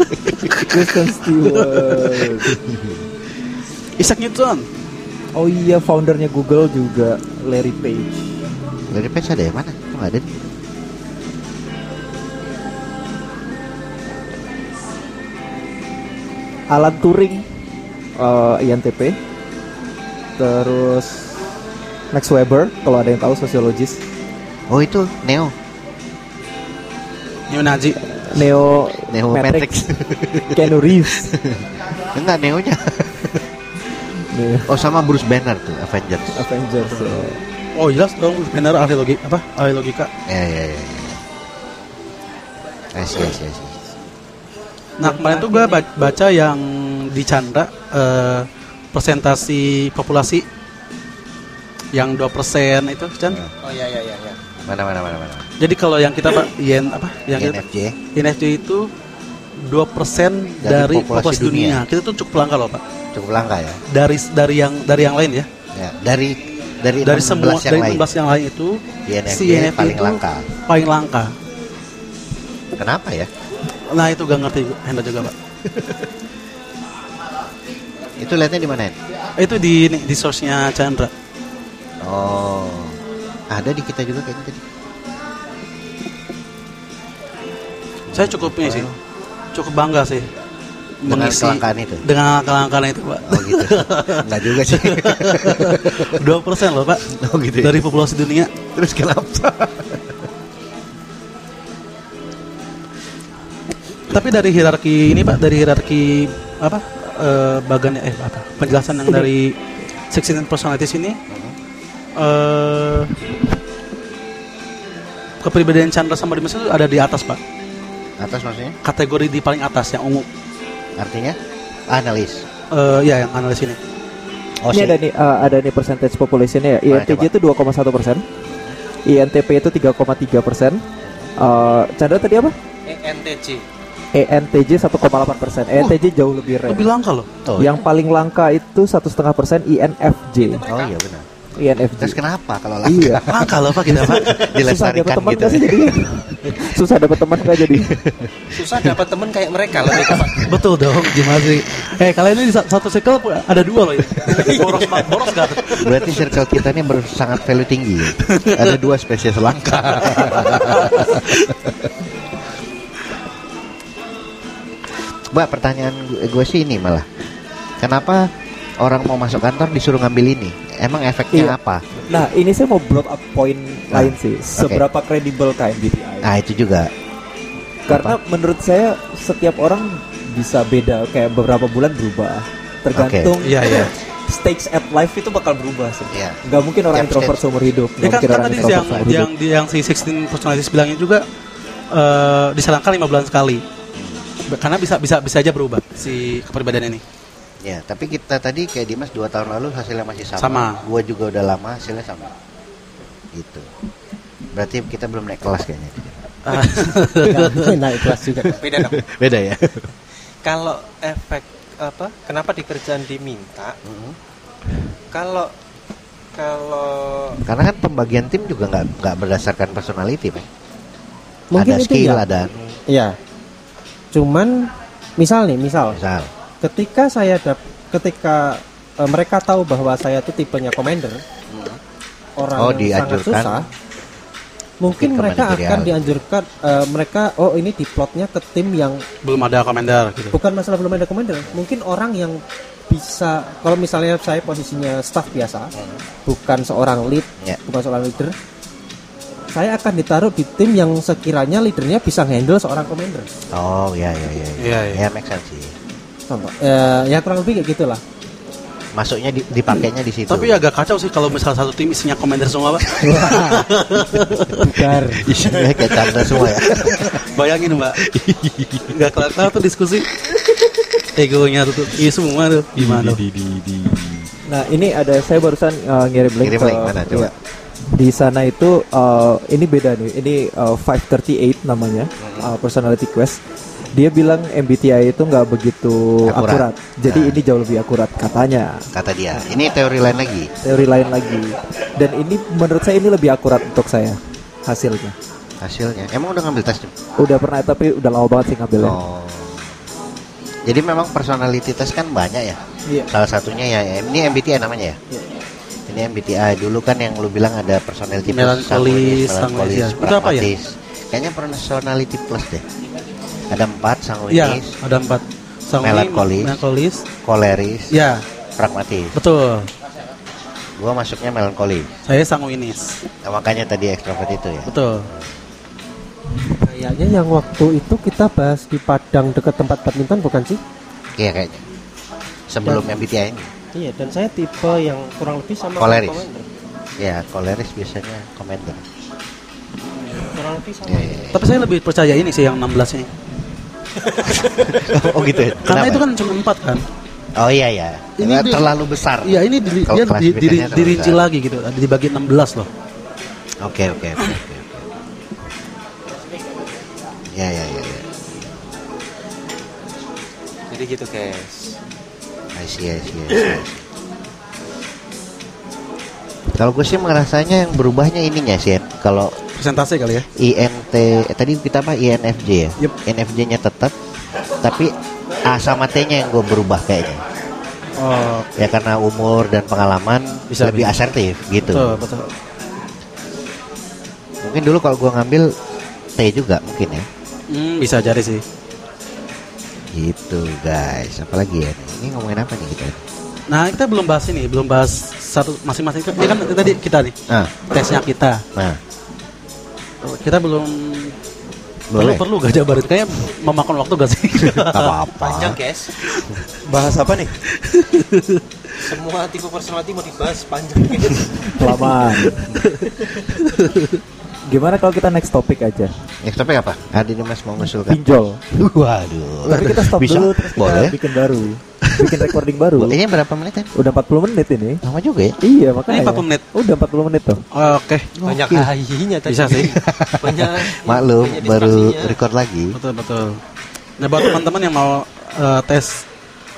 Kristen Stewart Isaac Newton. oh iya foundernya Google juga Larry Page Dari Page ada yang mana? Kok ada? nih? Alan Turing eh, INTP terus Max Weber kalau ada yang tahu sosiologis Oh itu Neo. Neo Nazi. Neo Neo Matrix. Keanu Reeves Enggak Neonya. Neo Oh sama Bruce Banner tuh Avengers. Avengers ya. Oh jelas dong, benar ahli logika apa? Ahli logika. Ya ya ya. See, I see. Nah kemarin tuh gue baca yang di Chandra eh, presentasi populasi yang 2% itu Chan. Oh iya iya iya. iya. Mana mana mana mana. Jadi kalau yang kita pak yen apa? Yang kita, INFJ. INFJ itu 2% dari, populasi, populasi dunia. dunia. Kita tuh cukup langka loh, Pak. cukup langka ya. Dari dari yang dari yang lain ya. Ya, dari dari, Dari 16 semua yang dari lain. 16 yang lain itu INFJ si INFJ paling itu langka. Paling langka. Kenapa ya? Nah, itu gak ngerti Hendra juga, Pak. Itu lihatnya di mana? Hen? Itu di ini, di source-nya Chandra. Oh. Ada di kita juga kayaknya tadi. Saya cukup ini sih. Cukup bangga sih. Dengan mengisi- kelangkaan itu? Dengan kelangkaan itu, Pak. Oh gitu. Enggak juga sih. 2% loh, Pak. Oh gitu. ya? Dari populasi dunia. Terus kenapa? Tapi dari hierarki ini Pak, dari hierarki apa eh bagian eh apa penjelasan yang dari 16 personalities ini eh kepribadian Chandra sama Dimas itu ada di atas Pak. Atas maksudnya? Kategori di paling atas yang ungu. Artinya analis. Eh ya yang analis ini. Oh, Ini sih. ada nih uh, ada nih percentage population-nya ya. INTJ itu 2,1 persen, INTP itu 3,3 persen. Uh, Chandra tadi apa? ENTJ. ENTJ 1,8 persen. ENTJ jauh lebih rare. Lebih langka loh. Oh, Yang paling langka itu satu setengah persen INFJ. oh iya benar. INFJ. Terus kenapa kalau langka? Iya. Langka loh Pak kita Pak. Susah dapat Dilestarikan teman gitu. nggak sih jadi? Susah dapat teman nggak jadi? Susah dapat temen kayak mereka lebih ke Betul dong, gimana sih? Eh kalian ini satu circle ada dua loh ini. Boros Pak, boros gak? Berarti circle kita ini sangat value tinggi. ya? Ada dua spesies langka. Mbak, pertanyaan gue, gue sih ini malah. Kenapa orang mau masuk kantor disuruh ngambil ini? Emang efeknya Iya. apa? Nah, ini saya mau blow up point Nah, lain sih. Seberapa kredibel KMBTI? Nah, itu juga. Karena menurut saya setiap orang bisa beda kayak beberapa bulan berubah. Tergantung Iya, iya. stakes at life itu bakal berubah sih. Iya. Nggak mungkin orang Tiap introvert stage. seumur hidup. Ya kan, kan tadi yang yang yang si 16 personalities bilangnya juga eh disarankan lima bulan sekali. Karena bisa bisa bisa aja berubah si kepribadian ini. Ya, tapi kita tadi kayak Dimas dua tahun lalu hasilnya masih sama. Sama. Gue juga udah lama hasilnya sama. Gitu. Berarti kita belum naik kelas kayaknya. naik kelas juga beda dong. Beda ya. Kalau efek apa? Kenapa di kerjaan diminta? Kalau kalau Karena kan pembagian tim juga nggak nggak berdasarkan personality, Pak. Mungkin ada itu skill, ya. ada Iya. Cuman misal nih, misal misal. Ketika saya dap ketika eh, mereka tahu bahwa saya itu tipenya commander, orang Oh, sangat susah, mungkin mereka akan dianjurkan eh, mereka oh ini diplotnya ke tim yang Belum ada komentar gitu. bukan masalah belum ada commander, mungkin orang yang bisa kalau misalnya saya posisinya staff biasa, bukan seorang lead, Ya. bukan seorang leader, saya akan ditaruh di tim yang sekiranya leadernya bisa handle seorang commander. Oh, ya ya ya. Iya, iya. Ya make sense sih. Contoh, eh, ya kurang lebih kayak gitulah. Masuknya di, dipakainya di situ. Tapi agak kacau sih kalau misalnya satu tim isinya komentar semua, Pak. Bugar. isinya kayak Chandra semua ya. Bayangin, Mbak. Enggak kelar-kelar tuh diskusi. Egonya tuh, iya semua tuh. Gimana? Nah, ini ada saya barusan uh, ngirim link Ngirim ke link mana, coba? iya. Di sana itu uh, ini beda nih. Ini uh, 538 namanya uh, personality quest. Dia bilang MBTI itu nggak begitu Akurat. akurat. Jadi Nah. ini jauh lebih akurat katanya. Kata dia. Ini teori lain lagi. Teori lain lagi. Dan ini menurut saya ini lebih akurat untuk saya hasilnya. Hasilnya. Emang udah ngambil tes? Udah pernah tapi udah lama banget sih ngambilnya. Oh. Jadi memang personality test kan banyak ya. Iya. Salah satunya ya ini MBTI namanya ya. Iya. Ini MBTI dulu kan yang lu bilang ada personality plus, Melankolis, sanguinis, ya. Itu apa ya? pragmatis. Kayaknya personality plus deh. Ada empat Iya, sanguinis, ada empat. Sanguini, Melankolis. melankolis. koleris, Ya, pragmatis. betul. Gua masuknya melankolis. Saya sanguinis. Nah, makanya tadi ekstrovert itu ya. Betul. Kayaknya yang waktu itu kita bahas di Padang dekat tempat badminton bukan sih? Iya kayaknya. Sebelum MBTI ini. Iya, dan saya tipe yang kurang lebih sama Koleris. Commander. Ya, koleris biasanya commander. Kurang lebih sama. Iya, iya, iya. Tapi saya lebih percaya ini sih yang 16 ini. Oh gitu ya. Karena Kenapa? itu kan cuma 4 kan. Oh iya ya. Ini dia- terlalu besar. Iya, ini di, Kalau dia di, terlalu dirinci besar. lagi gitu. Dibagi 16 loh. Oke oke oke oke. oke. Ya ya ya ya. Jadi gitu, guys. I see, I see, I see. Kalau gue sih merasanya yang berubahnya ininya sih. Kalau Presentasi kali ya. INT eh, tadi kita apa INFJ ya? Yep. INFJ-nya tetap, tapi A sama T-nya yang gue berubah kayaknya. Oh, Ya karena umur dan pengalaman Bisa, lebih bisa. asertif gitu. betul, betul. Mungkin dulu kalau gue ngambil T juga mungkin ya. Hmm, bisa jadi sih. Gitu guys. Apalagi ya? nih? Ini ngomongin apa nih kita? Nah, kita belum bahas ini, belum bahas satu masing-masing. Ini kan tadi kita nih, Nah, tesnya kita. nah. Kita belum Boleh. perlu perlu gak jabarin kayak memakan waktu gak sih? Gak apa-apa. Panjang, guys. Bahas apa nih? Semua tipe personality mau dibahas panjang. Kelamaan. Gimana kalau kita next topik aja? Next topik apa? Adi Dimas mau ngusulkan. Pinjol. Waduh. Tapi kita stop Bisa? dulu terus kita Boleh. bikin baru. Bikin recording baru. Ini berapa menit ya? Udah 40 menit ini. Lama juga ya? Iya, makanya. Ini 40 menit. Udah 40 menit tuh. Oke, Banyak Oke. AI-nya tadi. Bisa sih. Banyak. Maklum, banyak baru record lagi. betul betul. Nah, buat teman-teman yang mau eh, tes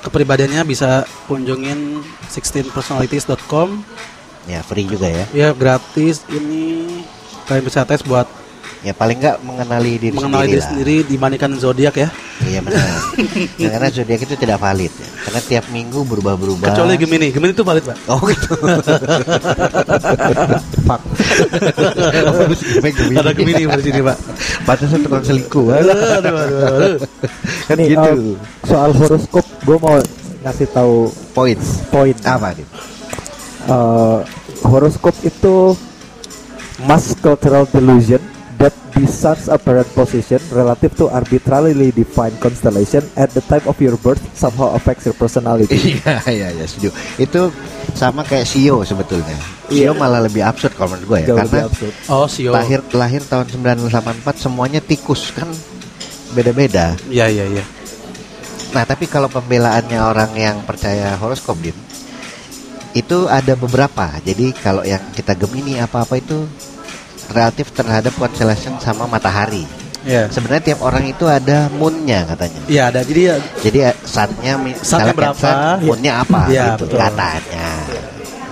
kepribadiannya bisa kunjungin 16personalities.com Ya, free juga ya. ya gratis ini kalian bisa tes buat Ya paling nggak mengenali diri mengenali sendiri diri lah. sendiri dibandingkan zodiak ya Iya benar. Ya, karena zodiak itu tidak valid ya. Karena tiap minggu berubah-berubah. kecuali Gemini Gemini itu valid pak Oh gitu. Gemini. ada Gemini di sini pak Pantesan tukang selingkuh. aduh, aduh, aduh, aduh. kan Nih, gitu. eh, soal horoskop, gue mau ngasih tahu Points. poin. Apa nih? Eh, horoskop itu mass cultural delusion the sun's apparent position relative to arbitrarily defined constellation at the time of your birth somehow affects your personality. Iya iya iya setuju. Itu sama kayak Sio sebetulnya. Sio malah lebih absurd kalau menurut gue ya. Jauh karena lebih absurd. oh sio lahir lahir tahun 1984 semuanya tikus kan beda-beda. ya ya ya Nah, tapi kalau pembelaannya orang yang percaya horoskop Dim, itu ada beberapa. Jadi kalau yang kita Gemini apa-apa itu relatif terhadap constellation sama matahari. ya Sebenarnya tiap orang itu ada moonnya katanya. ya ada jadi ya Jadi eh, sunnya Sunnya misalnya berapa? Cancer, moonnya apa Iya, gitu betul. katanya.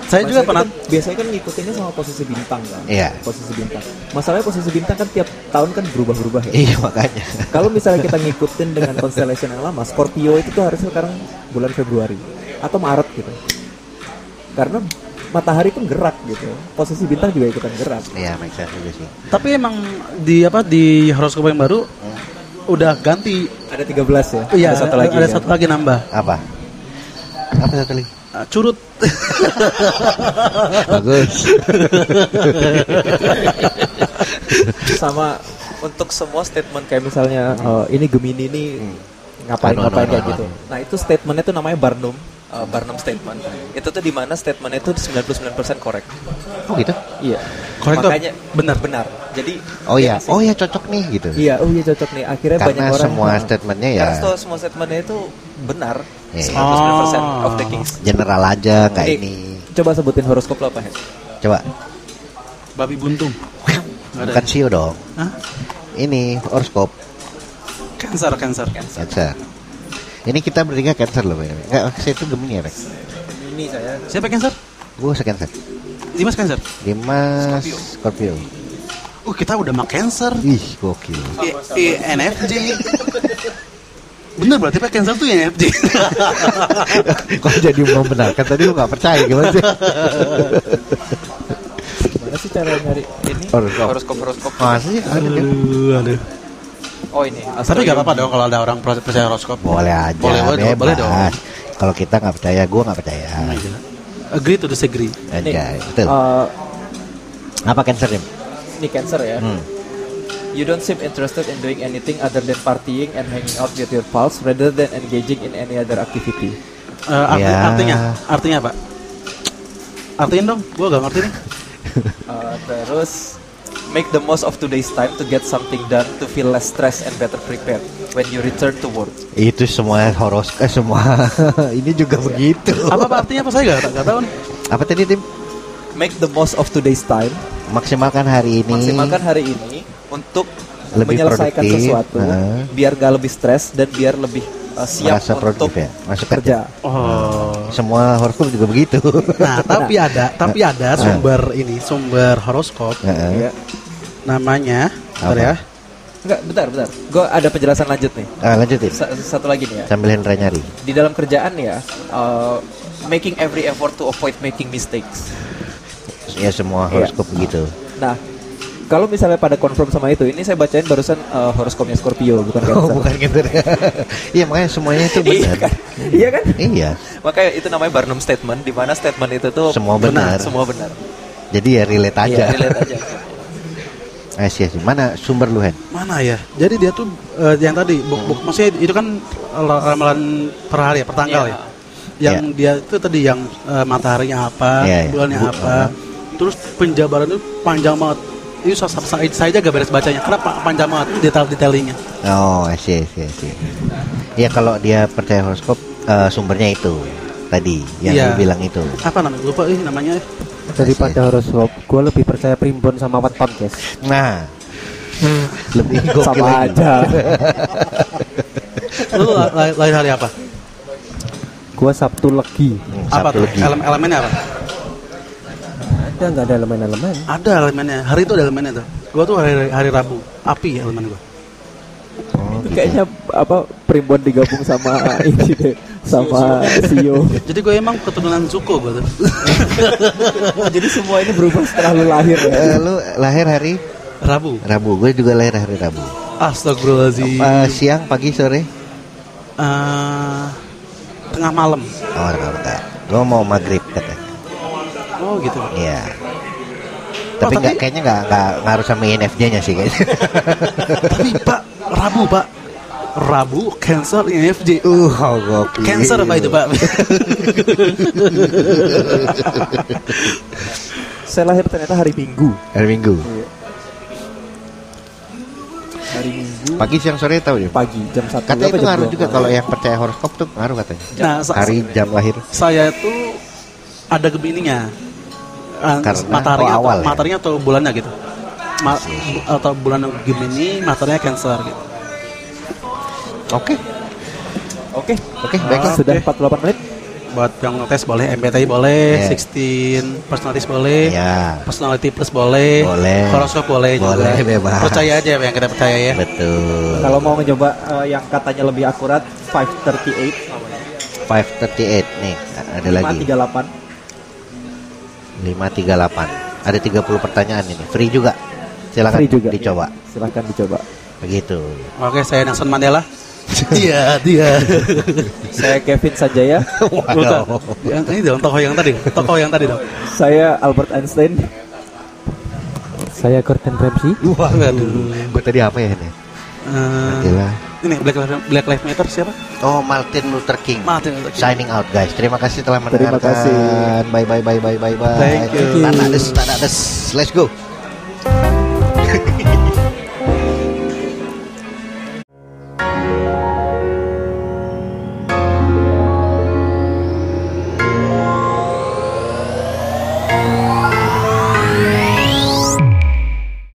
saya juga pernah biasanya kan ngikutinnya sama posisi bintang kan. Iya. Posisi bintang. Masalahnya posisi bintang kan tiap tahun kan berubah-berubah ya. Iya makanya. Kalau misalnya kita ngikutin dengan constellation yang lama, Scorpio itu tuh harusnya sekarang bulan Februari atau Maret gitu. Karena matahari pun gerak gitu. Posisi bintang juga ikutan gerak. Iya, make sense juga sih. tapi emang di apa di horoskop yang baru udah ganti Ada 13 ya. iya ada satu lagi. ada kan? satu lagi nambah Apa? Apa satu lagi? Ah, curut Bagus. sama untuk semua statement kayak misalnya eh, ini Gemini ini ngapain anu, ngapain anu, kayak gitu. Nah itu statementnya tuh namanya Barnum. Eh, Barnum statement. Itu tuh di mana statementnya itu 99% korek. Oh gitu? Iya. Korek Makanya benar. benar. Jadi Oh iya, oh iya cocok nih gitu. Iya, oh iya cocok nih. Akhirnya banyak Karena orang semua statementnya ya Karena semua- semua statementnya itu benar. Iya. 99% of the Oh. kings. general aja nggak Nih, ini. Coba sebutin horoskop lo apa, Hen? Coba, babi buntung bukan sio dong. Hah? Ini horoskop cancer cancer Cancer. Ini kita bertiga Cancer loh, by the way. Enggak, saya itu Gemini ya, Rex. Ini saya siapa cancer Gue Cancer. Dimas cancer Dimas Scorpio. uh kita udah mah cancer Ih, gokil. I- INFJ bener berarti pak cancer tuh INFJ Kok jadi membenarkan tadi lu nggak percaya gimana sih? Gimana sih cara nyari ini? Horoskop. Horoskop horoskop. Masa sih ada dia? aduh aduh Oh ini. tapi gak apa-apa dong kalau ada orang percaya horoskop Boleh aja, boleh boleh, bebas. boleh dong Kalau kita nggak percaya, gue nggak percaya. agree to disagree Aja, betul. Eh, Apa Cancer Dim? ini cancer ya. Hmm. You don't seem interested in doing anything other than partying and hanging out with your pals rather than engaging in any other activity. Eh, arti- Ya. Artinya, artinya apa? Artiin dong, gue gak ngerti nih. Uh, terus make the most of today's time to get something done to feel less stressed and better prepared when you return to work. Itu semua horos eh, semua ini juga begitu. Apa, apa artinya apa saya gak, gak tahu nih. Apa tadi tim? Make the most of today's time, Maksimalkan hari ini. maksimalkan hari ini untuk Lebih menyelesaikan produktif, sesuatu, nah. biar gak lebih stres dan biar lebih uh, siap merasa produktif untuk ya. Masuk kerja. kerja. Oh. Semua horoskop juga begitu. Nah, tapi ada, tapi ada sumber ini, sumber horoskop Heeh. Ya. Namanya, bentar ya. Enggak, bentar, bentar. Gue ada penjelasan lanjut nih. Ah, lanjutin. Sa- satu lagi nih ya. Sambil Hendra nyari. Di dalam kerjaan ya, uh, making every effort to avoid making mistakes. Ya semua Iya. horoskop begitu. Nah, kalau misalnya pada confirm sama itu, ini saya bacain barusan uh, horoskopnya Scorpio, bukan Oh, Cancer. bukan gitu. Iya, makanya semuanya itu iya benar. kan? Iya kan? Iya, Makanya itu namanya Barnum statement, di mana statement itu tuh Semua benar. semua benar. jadi ya relate aja. Iya, relate aja. Ah, sih, sih. Mana sumber lu, Hen? Mana ya? Jadi dia tuh eh, yang tadi, buk, buk, maksudnya itu kan la- ramalan per hari ya, per tanggal Iya. ya. Yang dia itu tadi yang eh, mataharinya apa, Iya, iya. bulannya Bu- apa. Terus penjabaran itu panjang banget. Itu saya, saya, aja gak beres bacanya karena pa- panjang banget detail-detailingnya. Oh, I see, I see, I see. Ya kalau dia percaya horoskop eh, sumbernya itu tadi yang Iya. lu bilang itu. Apa namanya? Lupa ih namanya. Daripada horoskop, gue lebih percaya primbon sama weton, guys. Nah, lebih Sama aja. Lu la- la- lain hari apa? Gue Sabtu legi. Hmm, apa Sabtu tuh? lagi. Elem elemennya apa? Ada nggak ada elemen-elemen? Ada elemennya. Hari itu ada elemennya tuh. Gua tuh hari hari Rabu. Api elemen gua. Oh, Itu gitu. kayaknya apa primbon digabung sama ini deh, sama Sio. Jadi gue emang keturunan Zuko gua tuh. Jadi semua ini berubah setelah lu lahir ya. Eh, lu lahir hari Rabu. Rabu, gue juga lahir hari Rabu. Astagfirullahaladzim. Eh, siang, pagi, sore? Eh, tengah malam. Oh, enggak, enggak. Gue mau maghrib katanya. Oh gitu. Iya. Tapi tapi- nggak kayaknya nggak nggak ngaruh sama INFJ-nya sih kayaknya. Tapi Pak, Rabu Pak. Rabu, Cancer, INFJ. uh, oh. Cancer apa itu Pak? Saya lahir ternyata hari Minggu. Hari Minggu. Hari Minggu Pagi, siang, sore tahu ya? pagi jam 1 Katanya itu ngaruh juga kalau yang percaya horoskop tuh ngaruh katanya. Nah, Hari jam lahir. saya tuh ada gemininya. Eh, Karena- mataharinya oh, awal atau, ya? mataharinya atau bulannya gitu. Ma- atau bulan Gemini, mataharinya Cancer gitu. Oke, Oke, oke, baiklah. sudah 48 menit. Buat yang tes boleh, MBTI boleh, Iya. 16 personalities boleh. Ya, Personality plus boleh, Boleh. horoskop boleh, Boleh, juga. bebas. Percaya aja yang kita percaya ya. betul. Kalau mau ngecoba eh, yang katanya lebih akurat 538 namanya. 538 nih, ada lagi. 538. 538. Ada 30 pertanyaan ini. Free juga. Silakan Free juga. dicoba. Silahkan dicoba. Begitu. Oke, saya Nelson Mandela. Iya, dia. Saya Kevin Sanjaya. Bukan. Yang ini dong, tokoh yang tadi. Tokoh yang tadi dong. Saya Albert Einstein. Saya Gordon Ramsay. Waduh. Gue tadi apa ya ini? Eh, Gila. ini Black Lives, Black Lives Matter siapa? Oh, Martin Luther King. Martin Luther King. Signing out guys. Terima kasih telah Terima mendengarkan. kasih. Bye bye bye bye bye bye. Thank you. Tadak des, tadak des. Let's go.